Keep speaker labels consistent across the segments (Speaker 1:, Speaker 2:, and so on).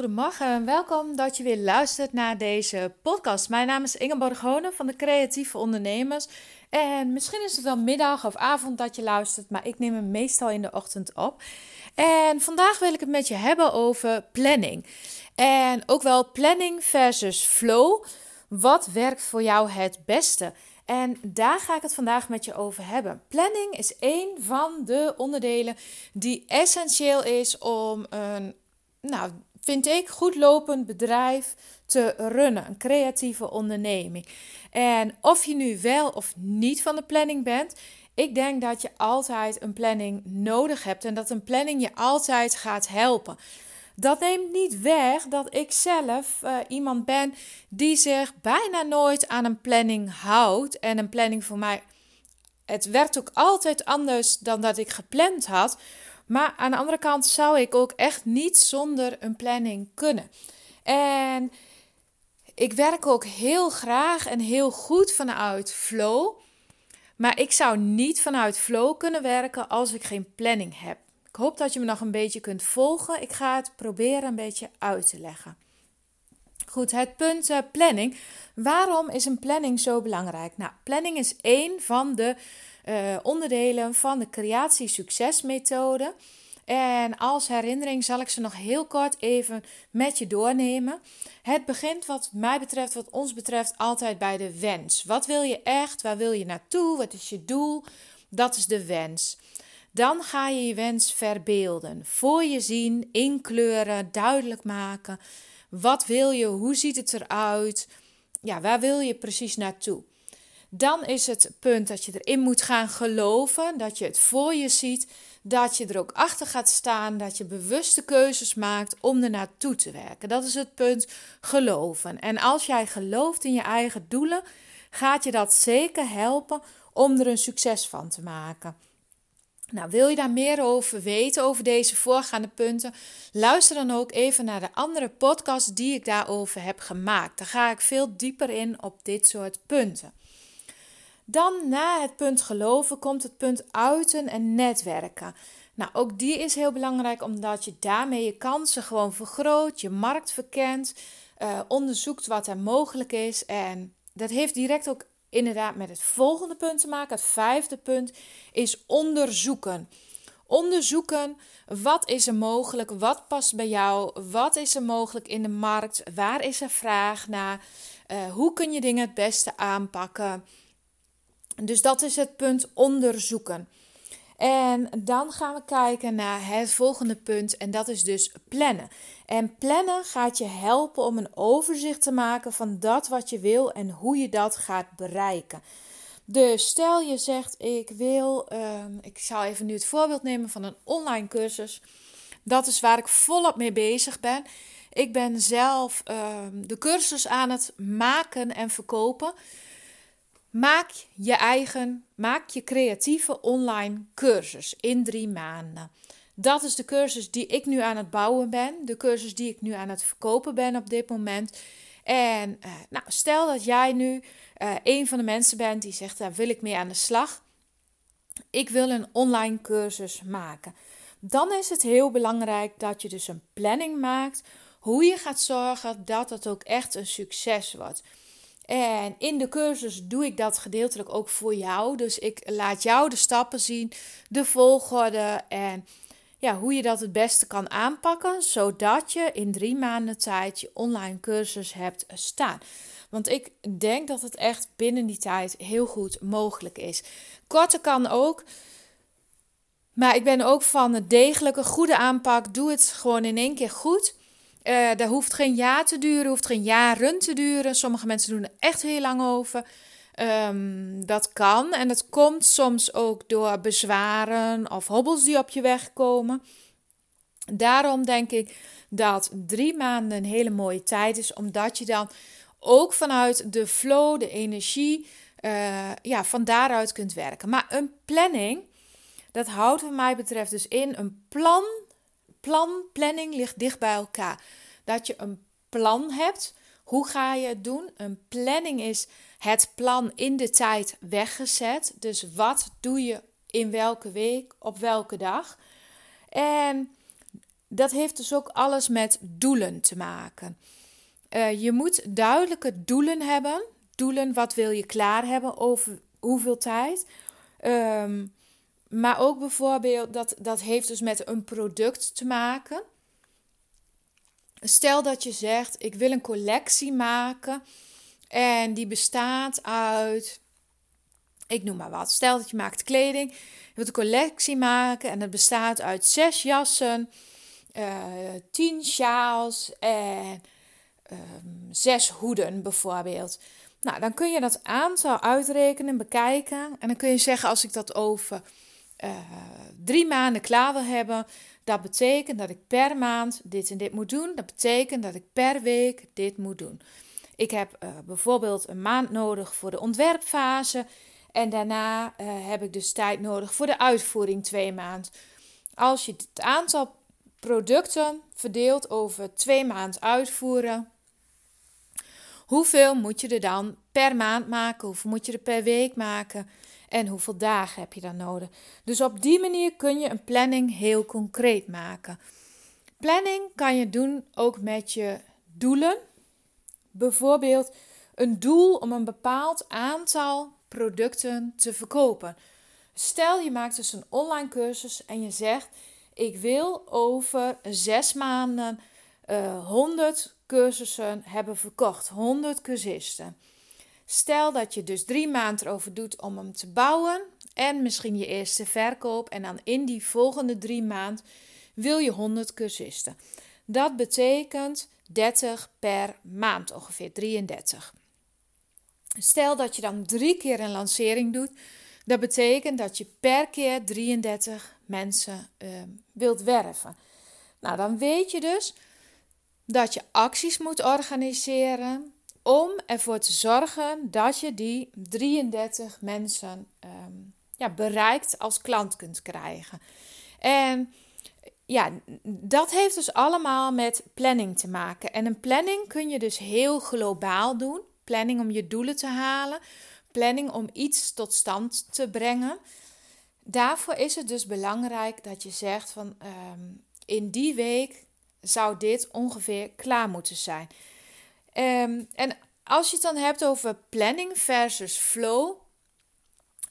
Speaker 1: goedemorgen en welkom dat je weer luistert naar deze podcast. Mijn naam is Ingeborg Honen van de Creatieve Ondernemers. En misschien is het wel middag of avond dat je luistert, maar ik neem hem meestal in de ochtend op. En vandaag wil ik het met je hebben over planning. En ook wel planning versus flow. Wat werkt voor jou het beste? En daar ga ik het vandaag met je over hebben. Planning is een van de onderdelen die essentieel is om een nou, vind ik, goed lopend bedrijf te runnen. Een creatieve onderneming. En of je nu wel of niet van de planning bent, ik denk dat je altijd een planning nodig hebt en dat een planning je altijd gaat helpen. Dat neemt niet weg dat ik zelf uh, iemand ben die zich bijna nooit aan een planning houdt. En een planning voor mij, het werkt ook altijd anders dan dat ik gepland had. Maar aan de andere kant zou ik ook echt niet zonder een planning kunnen. En ik werk ook heel graag en heel goed vanuit flow. Maar ik zou niet vanuit flow kunnen werken als ik geen planning heb. Ik hoop dat je me nog een beetje kunt volgen. Ik ga het proberen een beetje uit te leggen. Goed, het punt uh, planning. Waarom is een planning zo belangrijk? Nou, planning is één van de uh, onderdelen van de creatie-succesmethode. En als herinnering zal ik ze nog heel kort even met je doornemen. Het begint wat mij betreft, wat ons betreft, altijd bij de wens. Wat wil je echt? Waar wil je naartoe? Wat is je doel? Dat is de wens. Dan ga je je wens verbeelden, voor je zien, inkleuren, duidelijk maken. Wat wil je? Hoe ziet het eruit? Ja, waar wil je precies naartoe? Dan is het punt dat je erin moet gaan geloven, dat je het voor je ziet, dat je er ook achter gaat staan, dat je bewuste keuzes maakt om er naartoe te werken. Dat is het punt geloven. En als jij gelooft in je eigen doelen, gaat je dat zeker helpen om er een succes van te maken. Nou, wil je daar meer over weten, over deze voorgaande punten? Luister dan ook even naar de andere podcast die ik daarover heb gemaakt. Daar ga ik veel dieper in op dit soort punten. Dan na het punt geloven komt het punt uiten en netwerken. Nou, ook die is heel belangrijk omdat je daarmee je kansen gewoon vergroot, je markt verkent, uh, onderzoekt wat er mogelijk is. En dat heeft direct ook inderdaad met het volgende punt te maken. Het vijfde punt is onderzoeken. Onderzoeken wat is er mogelijk, wat past bij jou, wat is er mogelijk in de markt, waar is er vraag naar, uh, hoe kun je dingen het beste aanpakken. Dus dat is het punt onderzoeken. En dan gaan we kijken naar het volgende punt en dat is dus plannen. En plannen gaat je helpen om een overzicht te maken van dat wat je wil en hoe je dat gaat bereiken. Dus stel je zegt ik wil, ehm, ik zal even nu het voorbeeld nemen van een online cursus. Dat is waar ik volop mee bezig ben. Ik ben zelf ehm, de cursus aan het maken en verkopen. Maak je eigen, maak je creatieve online cursus in drie maanden. Dat is de cursus die ik nu aan het bouwen ben, de cursus die ik nu aan het verkopen ben op dit moment. En uh, nou, stel dat jij nu uh, een van de mensen bent die zegt: daar wil ik mee aan de slag. Ik wil een online cursus maken. Dan is het heel belangrijk dat je dus een planning maakt hoe je gaat zorgen dat het ook echt een succes wordt. En in de cursus doe ik dat gedeeltelijk ook voor jou. Dus ik laat jou de stappen zien, de volgorde en ja, hoe je dat het beste kan aanpakken, zodat je in drie maanden tijd je online cursus hebt staan. Want ik denk dat het echt binnen die tijd heel goed mogelijk is. Korte kan ook. Maar ik ben ook van een degelijke, goede aanpak. Doe het gewoon in één keer goed. Uh, dat hoeft geen jaar te duren, hoeft geen jaren te duren. Sommige mensen doen er echt heel lang over. Um, dat kan en dat komt soms ook door bezwaren of hobbels die op je weg komen. Daarom denk ik dat drie maanden een hele mooie tijd is, omdat je dan ook vanuit de flow, de energie, uh, ja, van daaruit kunt werken. Maar een planning, dat houdt wat mij betreft dus in een plan plan, planning ligt dicht bij elkaar. Dat je een plan hebt. Hoe ga je het doen? Een planning is het plan in de tijd weggezet. Dus wat doe je in welke week, op welke dag? En dat heeft dus ook alles met doelen te maken. Uh, je moet duidelijke doelen hebben. Doelen, wat wil je klaar hebben over hoeveel tijd. Um, maar ook bijvoorbeeld, dat, dat heeft dus met een product te maken. Stel dat je zegt, ik wil een collectie maken en die bestaat uit, ik noem maar wat. Stel dat je maakt kleding, je wilt een collectie maken en het bestaat uit zes jassen, uh, tien sjaals en um, zes hoeden bijvoorbeeld. Nou, dan kun je dat aantal uitrekenen, bekijken en dan kun je zeggen als ik dat over uh, drie maanden klaar wil hebben, dat betekent dat ik per maand dit en dit moet doen. Dat betekent dat ik per week dit moet doen. Ik heb uh, bijvoorbeeld een maand nodig voor de ontwerpfase. En daarna uh, heb ik dus tijd nodig voor de uitvoering, twee maanden. Als je het aantal producten verdeelt over twee maanden uitvoeren, hoeveel moet je er dan per maand maken? Hoeveel moet je er per week maken? En hoeveel dagen heb je dan nodig. Dus op die manier kun je een planning heel concreet maken. Planning kan je doen ook met je doelen. Bijvoorbeeld een doel om een bepaald aantal producten te verkopen. Stel je maakt dus een online cursus en je zegt: Ik wil over zes maanden uh, eh, 100 cursussen hebben verkocht, 100 cursisten. Stel dat je dus drie maanden erover doet om hem te bouwen en misschien je eerste verkoop en dan in die volgende drie maanden wil je 100 cursisten. Dat betekent 30 per maand ongeveer, 33. Stel dat je dan drie keer een lancering doet, dat betekent dat je per keer 33 mensen uh, wilt werven. Nou, dan weet je dus dat je acties moet organiseren om ervoor te zorgen dat je die 33 mensen ehm, ja, bereikt als klant kunt krijgen. En ja, dat heeft dus allemaal met planning te maken. En een planning kun je dus heel globaal doen. Planning om je doelen te halen. Planning om iets tot stand te brengen. Daarvoor is het dus belangrijk dat je zegt van ehm, in die week zou dit ongeveer klaar moeten zijn. Um, en als je het dan hebt over planning versus flow,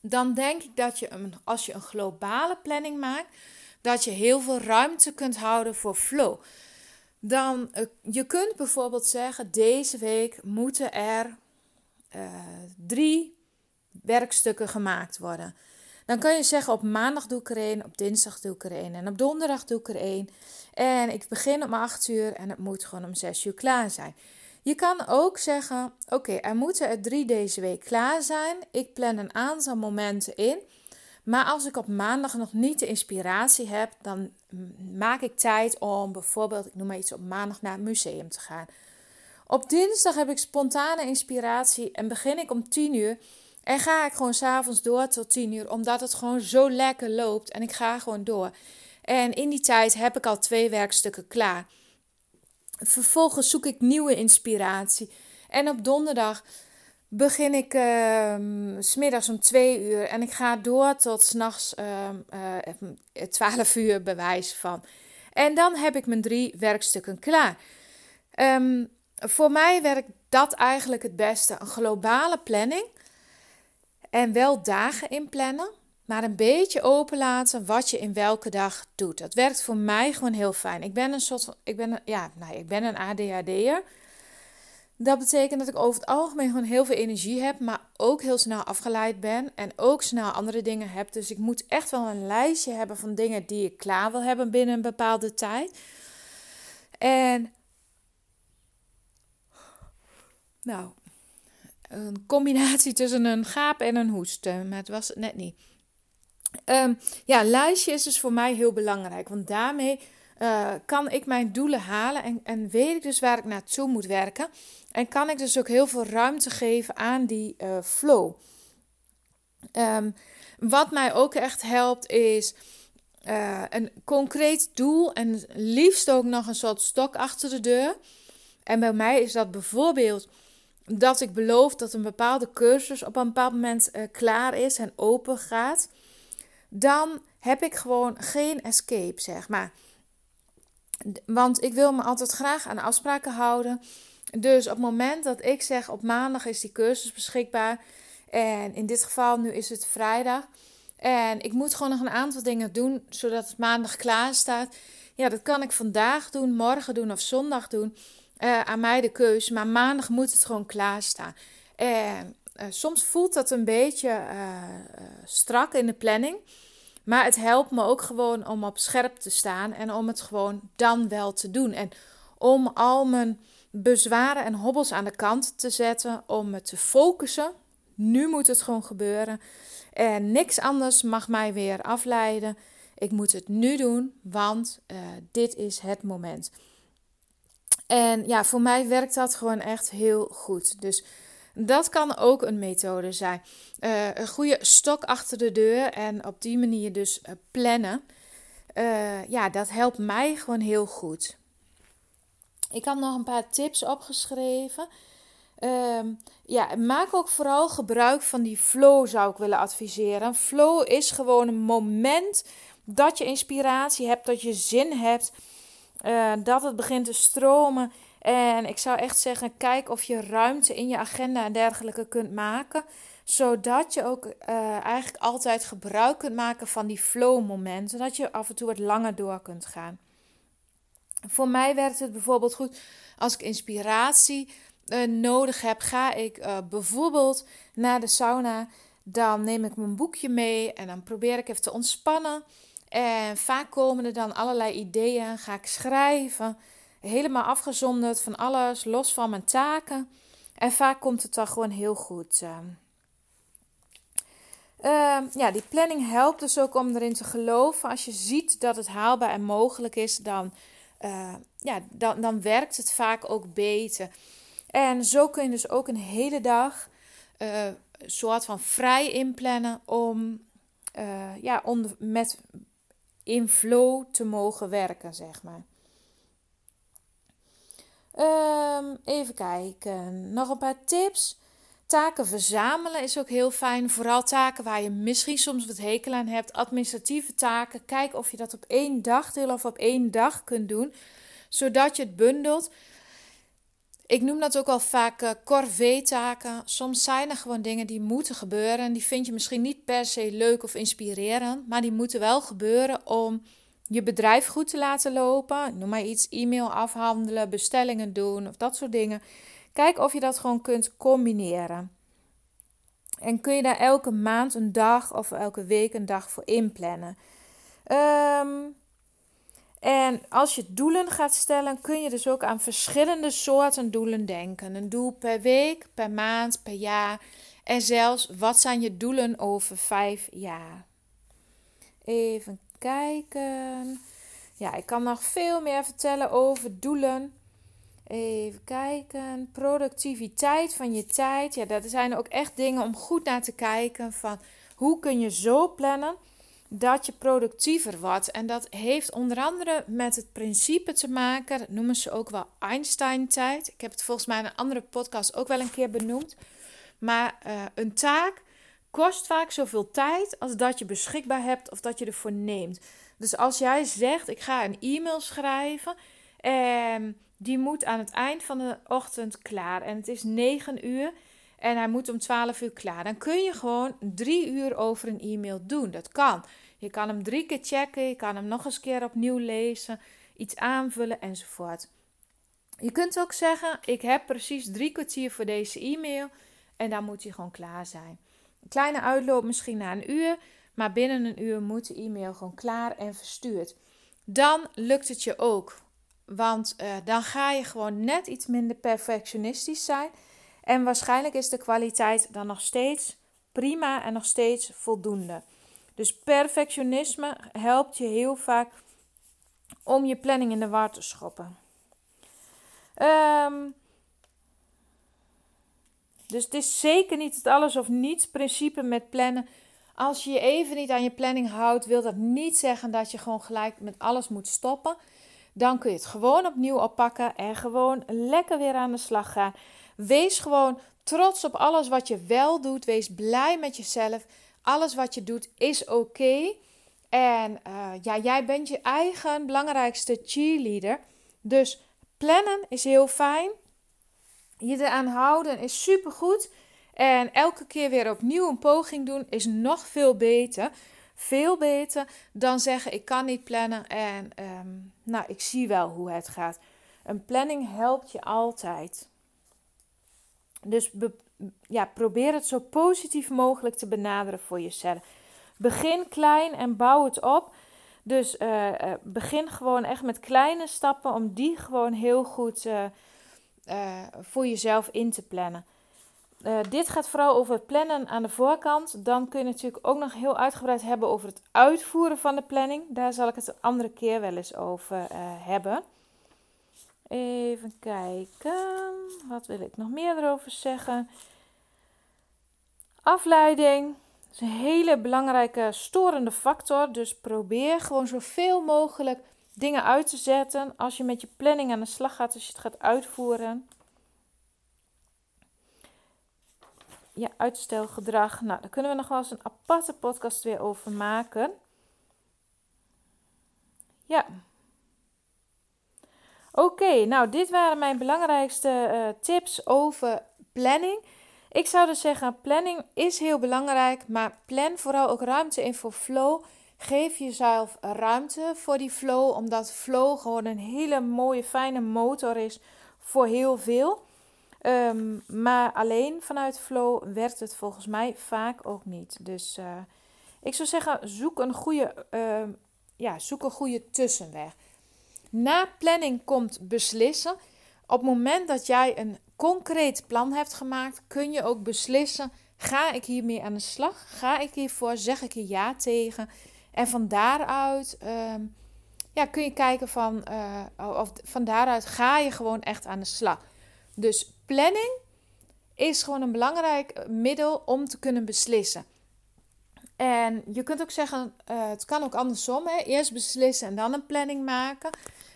Speaker 1: dan denk ik dat je een, als je een globale planning maakt, dat je heel veel ruimte kunt houden voor flow. Dan, uh, je kunt bijvoorbeeld zeggen, deze week moeten er uh, drie werkstukken gemaakt worden. Dan kan je zeggen, op maandag doe ik er één, op dinsdag doe ik er één en op donderdag doe ik er één. En ik begin om 8 uur en het moet gewoon om 6 uur klaar zijn. Je kan ook zeggen: Oké, er moeten er drie deze week klaar zijn. Ik plan een aantal momenten in. Maar als ik op maandag nog niet de inspiratie heb, dan maak ik tijd om bijvoorbeeld, ik noem maar iets, op maandag naar het museum te gaan. Op dinsdag heb ik spontane inspiratie en begin ik om 10 uur. En ga ik gewoon s'avonds door tot 10 uur, omdat het gewoon zo lekker loopt. En ik ga gewoon door. En in die tijd heb ik al twee werkstukken klaar. Vervolgens zoek ik nieuwe inspiratie. En op donderdag begin ik uh, smiddags om twee uur en ik ga door tot s'nachts uh, uh, 12 uur bewijs van. En dan heb ik mijn drie werkstukken klaar. Um, voor mij werkt dat eigenlijk het beste. Een globale planning. En wel dagen inplannen maar een beetje openlaten wat je in welke dag doet. Dat werkt voor mij gewoon heel fijn. Ik ben een soort van, ik ben ja, nou, ik ben een ADHD'er. Dat betekent dat ik over het algemeen gewoon heel veel energie heb, maar ook heel snel afgeleid ben en ook snel andere dingen heb. Dus ik moet echt wel een lijstje hebben van dingen die ik klaar wil hebben binnen een bepaalde tijd. En nou, een combinatie tussen een gaap en een hoest, maar het was het net niet. Um, ja, lijstje is dus voor mij heel belangrijk. Want daarmee uh, kan ik mijn doelen halen en, en weet ik dus waar ik naartoe moet werken. En kan ik dus ook heel veel ruimte geven aan die uh, flow. Um, wat mij ook echt helpt is uh, een concreet doel en liefst ook nog een soort stok achter de deur. En bij mij is dat bijvoorbeeld dat ik beloof dat een bepaalde cursus op een bepaald moment klaar is en open gaat dan heb ik gewoon geen escape, zeg maar. Want ik wil me altijd graag aan afspraken houden. Dus op het moment dat ik zeg op maandag is die cursus beschikbaar. En in dit geval nu is het vrijdag. En ik moet gewoon nog een aantal dingen doen zodat het maandag klaar staat. Ja, dat kan ik vandaag doen, morgen doen of zondag doen. Uh, aan mij de keus. Maar maandag moet het gewoon klaarstaan. En uh, soms voelt dat een beetje uh, strak in de planning. Maar het helpt me ook gewoon om op scherp te staan en om het gewoon dan wel te doen. En om al mijn bezwaren en hobbels aan de kant te zetten, om me te focussen. Nu moet het gewoon gebeuren. En niks anders mag mij weer afleiden. Ik moet het nu doen, want dit is het moment. En ja, voor mij werkt dat gewoon echt heel goed. Dus dat kan ook een methode zijn. Uh, een goede stok achter de deur en op die manier dus uh, plannen. Uh, ja, dat helpt mij gewoon heel goed. Ik had nog een paar tips opgeschreven. Um, ja, maak ook vooral gebruik van die flow, zou ik willen adviseren. Flow is gewoon een moment dat je inspiratie hebt, dat je zin hebt, dat het begint te stromen. En ik zou echt zeggen, kijk of je ruimte in je agenda en dergelijke kunt maken. Zodat je ook uh, eigenlijk altijd gebruik kunt maken van die flow momenten. Dat je af en toe wat langer door kunt gaan. Voor mij werkt het bijvoorbeeld goed als ik inspiratie uh, nodig heb. Ga ik uh, bijvoorbeeld naar de sauna. Dan neem ik mijn boekje mee en dan probeer ik even te ontspannen. En vaak komen er dan allerlei ideeën. Ga ik schrijven helemaal afgezonderd van alles, los van mijn taken. En vaak komt het dan gewoon heel goed. Uh, ja, die planning helpt dus ook om erin te geloven. Als je ziet dat het haalbaar en mogelijk is, dan, uh, ja, dan, dan werkt het vaak ook beter. En zo kun je dus ook een hele dag uh, soort van vrij inplannen om ja, onder, met in flow te mogen werken, zeg maar. Um, even kijken. Nog een paar tips. Taken verzamelen is ook heel fijn. Vooral taken waar je misschien soms wat hekel aan hebt. Administratieve taken. Kijk of je dat op één dagdeel of op één dag kunt doen. Zodat je het bundelt. Ik noem dat ook al vaak uh, corvée-taken. Soms zijn er gewoon dingen die moeten gebeuren. Die vind je misschien niet per se leuk of inspirerend. Maar die moeten wel gebeuren om je bedrijf goed te laten lopen. Noem maar iets, e-mail afhandelen, bestellingen doen of dat soort dingen. Kijk of je dat gewoon kunt combineren. En kun je daar elke maand een dag of elke week een dag voor inplannen. Um, en als je doelen gaat stellen, kun je dus ook aan verschillende soorten doelen denken. Een doel per week, per maand, per jaar. En zelfs wat zijn je doelen over vijf jaar. Even kijken. Ja, ik kan nog veel meer vertellen over doelen. Even kijken. Productiviteit van je tijd. Ja, dat zijn ook echt dingen om goed naar te kijken. Van hoe kun je zo plannen dat je productiever wordt. En dat heeft onder andere met het principe te maken. Dat noemen ze ook wel Einstein-tijd. Ik heb het volgens mij in een andere podcast ook wel een keer benoemd. Maar uh, een taak kost vaak zoveel tijd als dat je beschikbaar hebt of dat je ervoor neemt. Dus als jij zegt, ik ga een e-mail schrijven en die moet aan het eind van de ochtend klaar en het is 9 uur en hij moet om 12 uur klaar, dan kun je gewoon drie uur over een e-mail doen. Dat kan. Je kan hem drie keer checken, je kan hem nog eens keer opnieuw lezen, iets aanvullen enzovoort. Je kunt ook zeggen, ik heb precies drie kwartier voor deze e-mail en dan moet hij gewoon klaar zijn kleine uitloop misschien na een uur, maar binnen een uur moet de e-mail gewoon klaar en verstuurd. Dan lukt het je ook, want uh, dan ga je gewoon net iets minder perfectionistisch zijn. En waarschijnlijk is de kwaliteit dan nog steeds prima en nog steeds voldoende. Dus perfectionisme helpt je heel vaak om je planning in de war te schoppen. Um, dus het is zeker niet het alles of niets principe met plannen. Als je je even niet aan je planning houdt, wil dat niet zeggen dat je gewoon gelijk met alles moet stoppen. Dan kun je het gewoon opnieuw oppakken en gewoon lekker weer aan de slag gaan. Wees gewoon trots op alles wat je wel doet. Wees blij met jezelf. Alles wat je doet is oké. En uh, ja, jij bent je eigen belangrijkste cheerleader. Dus plannen is heel fijn. Je eraan houden is supergoed. En elke keer weer opnieuw een poging doen is nog veel beter. Veel beter dan zeggen: Ik kan niet plannen en um, nou, ik zie wel hoe het gaat. Een planning helpt je altijd. Dus ja, probeer het zo positief mogelijk te benaderen voor jezelf. Begin klein en bouw het op. Dus uh, uh, begin gewoon echt met kleine stappen om die gewoon heel goed uh, voor jezelf in te plannen. dit gaat vooral over het plannen aan de voorkant. Dan kun je natuurlijk ook nog heel uitgebreid hebben over het uitvoeren van de planning. Daar zal ik het een andere keer wel eens over hebben. Even kijken. Wat wil ik nog meer erover zeggen? Afleiding is een hele belangrijke storende factor. Dus probeer gewoon zoveel mogelijk dingen uit te zetten als je met je planning aan de slag gaat, als je het gaat uitvoeren. Ja, uitstelgedrag. Nou, daar kunnen we nog wel eens een aparte podcast weer over maken. Ja. Oké, nou, dit waren mijn belangrijkste uh, tips over planning. Ik zou dus zeggen, planning is heel belangrijk, maar plan vooral ook ruimte in voor flow. Geef jezelf ruimte voor die flow, omdat flow gewoon een hele mooie, fijne motor is voor heel veel. Ehm, maar alleen vanuit flow werkt het volgens mij vaak ook niet. Dus uh, ik zou zeggen, zoek een goede, uh, ja, zoek een goede tussenweg. Na planning komt beslissen. Op het moment dat jij een concreet plan hebt gemaakt, kun je ook beslissen: ga ik hiermee aan de slag? Ga ik hiervoor? Zeg ik er ja tegen? En van daaruit ehm, ja, kun je kijken van, uh, of van daaruit ga je gewoon echt aan de slag. Dus planning is gewoon een belangrijk middel om te kunnen beslissen. En je kunt ook zeggen, uh, het kan ook andersom. Hè? Eerst beslissen en dan een planning maken.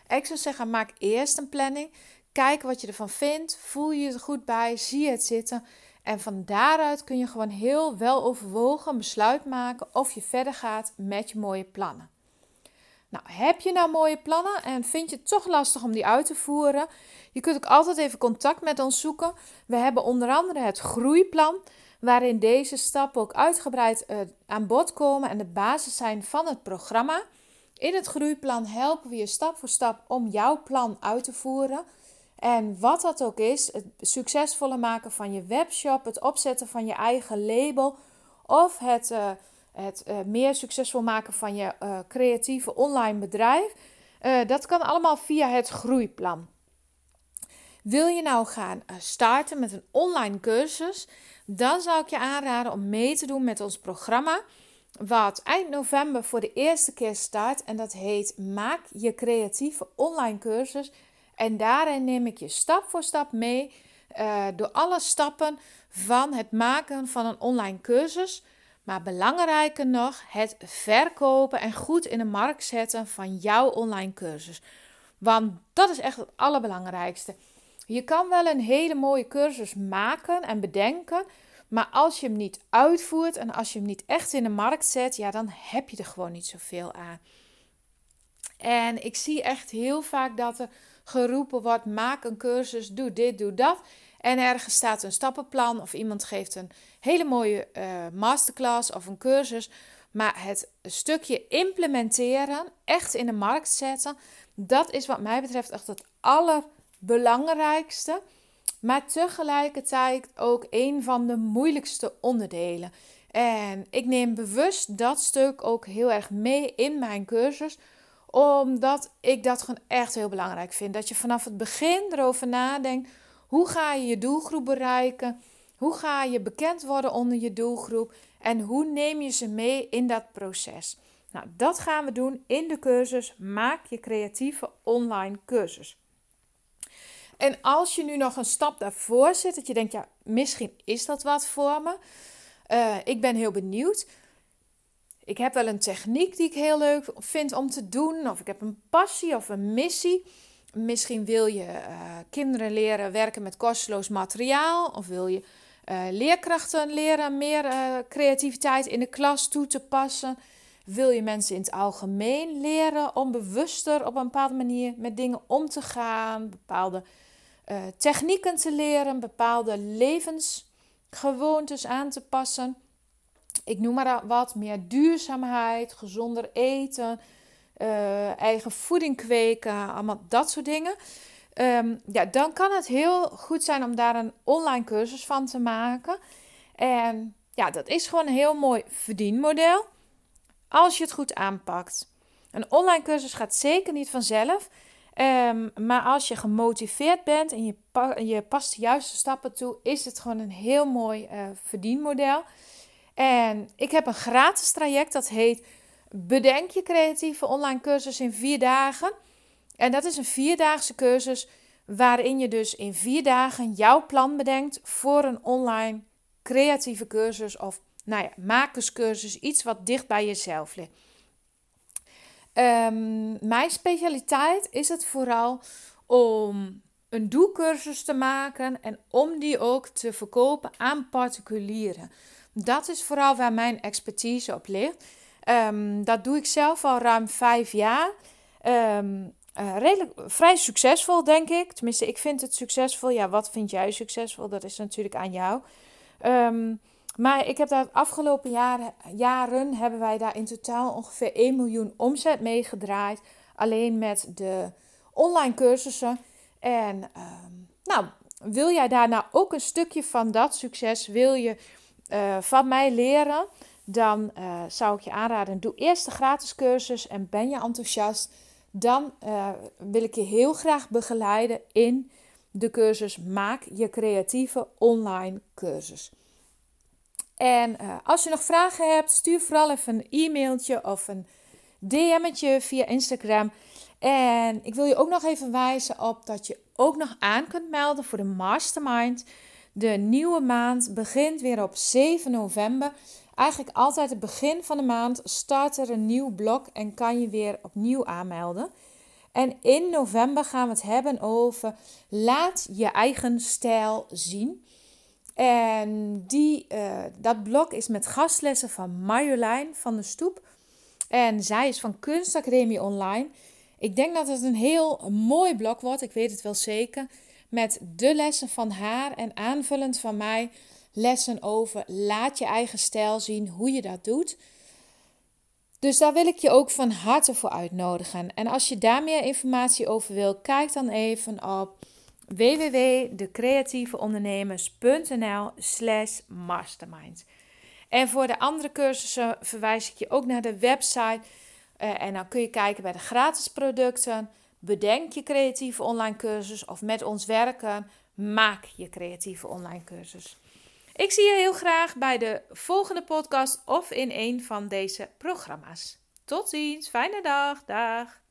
Speaker 1: Ik zou zeggen, maak eerst een planning. Kijk wat je ervan vindt. Voel je er goed bij? Zie je het zitten? En van daaruit kun je gewoon heel wel overwogen een besluit maken of je verder gaat met je mooie plannen. Nou, heb je nou mooie plannen en vind je het toch lastig om die uit te voeren? Je kunt ook altijd even contact met ons zoeken. We hebben onder andere het groeiplan, waarin deze stappen ook uitgebreid uh, aan bod komen en de basis zijn van het programma. In het groeiplan helpen we je stap voor stap om jouw plan uit te voeren. En wat dat ook is, het succesvolle maken van je webshop, het opzetten van je eigen label of het, uh, het uh, meer succesvol maken van je uh, creatieve online bedrijf, dat kan allemaal via het groeiplan. Wil je nou gaan starten met een online cursus, dan zou ik je aanraden om mee te doen met ons programma. Wat eind november voor de eerste keer start. En dat heet Maak je creatieve online cursus en daarin neem ik je stap voor stap mee uh, door alle stappen van het maken van een online cursus. Maar belangrijker nog, het verkopen en goed in de markt zetten van jouw online cursus. Want dat is echt het allerbelangrijkste. Je kan wel een hele mooie cursus maken en bedenken. Maar als je hem niet uitvoert en als je hem niet echt in de markt zet, ja, dan heb je er gewoon niet zoveel aan. En ik zie echt heel vaak dat er geroepen wordt: maak een cursus, doe dit, doe dat. En ergens staat een stappenplan of iemand geeft een hele mooie uh, masterclass of een cursus. Maar het stukje implementeren, echt in de markt zetten, dat is wat mij betreft echt het allerbelangrijkste. Maar tegelijkertijd ook een van de moeilijkste onderdelen. En ik neem bewust dat stuk ook heel erg mee in mijn cursus omdat ik dat gewoon echt heel belangrijk vind. Dat je vanaf het begin erover nadenkt. Hoe ga je je doelgroep bereiken? Hoe ga je bekend worden onder je doelgroep? En hoe neem je ze mee in dat proces? Nou, dat gaan we doen in de cursus Maak je creatieve online cursus. En als je nu nog een stap daarvoor zit, dat je denkt, ja, misschien is dat wat voor me. Uh, ik ben heel benieuwd ik heb wel een techniek die ik heel leuk vind om te doen. Of ik heb een passie of een missie. Misschien wil je uh, kinderen leren werken met kosteloos materiaal. Of wil je uh, leerkrachten leren meer uh, creativiteit in de klas toe te passen. Wil je mensen in het algemeen leren om bewuster op een bepaalde manier met dingen om te gaan, bepaalde technieken te leren, bepaalde levensgewoontes aan te passen? Ik noem maar wat, meer duurzaamheid, gezonder eten, uh, eigen voeding kweken, allemaal dat soort dingen. Um, ja, dan kan het heel goed zijn om daar een online cursus van te maken. En ja, dat is gewoon een heel mooi verdienmodel als je het goed aanpakt. Een online cursus gaat zeker niet vanzelf. Um, maar als je gemotiveerd bent en je, je past de juiste stappen toe, is het gewoon een heel mooi uh, verdienmodel. En ik heb een gratis traject dat heet Bedenk je creatieve online cursus in vier dagen. En dat is een vierdaagse cursus waarin je dus in vier dagen jouw plan bedenkt voor een online creatieve cursus of nou ja, makerscursus, iets wat dicht bij jezelf ligt. Um, mijn specialiteit is het vooral om een doelcursus te maken en om die ook te verkopen aan particulieren. Dat is vooral waar mijn expertise op ligt. Um, dat doe ik zelf al ruim vijf jaar. Um, uh, redelijk, vrij succesvol, denk ik. Tenminste, ik vind het succesvol. Ja, wat vind jij succesvol? Dat is natuurlijk aan jou. Um, maar ik heb daar de afgelopen jaren, jaren hebben wij daar in totaal ongeveer 1 miljoen omzet mee gedraaid. Alleen met de online cursussen. En nou, wil jij daar nou ook een stukje van dat succes, wil je uh, van mij leren? Dan uh, zou ik je aanraden, doe eerst de gratis cursus en ben je enthousiast dan uh, wil ik je heel graag begeleiden in de cursus Maak je creatieve online cursus. En als je nog vragen hebt, stuur vooral even een e-mailtje of een DM'tje via Instagram. En ik wil je ook nog even wijzen op dat je ook nog aan kunt melden voor de Mastermind. De nieuwe maand begint weer op 7 november. Eigenlijk altijd het begin van de maand start er een nieuw blok en kan je weer opnieuw aanmelden. En in november gaan we het hebben over laat je eigen stijl zien. En die, uh, dat blok is met gastlessen van Marjolein van de Stoep. En zij is van Kunstacademie Online. Ik denk dat het een heel mooi blok wordt, ik weet het wel zeker. Met de lessen van haar en aanvullend van mij lessen over laat je eigen stijl zien, hoe je dat doet. Dus daar wil ik je ook van harte voor uitnodigen. En als je daar meer informatie over wil, kijk dan even op www.decreatieveondernemers.nl slash mastermind. En voor de andere cursussen verwijs ik je ook naar de website. Uh, en dan kun je kijken bij de gratis producten. Bedenk je creatieve online cursus of met ons werken. Maak je creatieve online cursus. Ik zie je heel graag bij de volgende podcast of in een van deze programma's. Tot ziens, fijne dag, dag.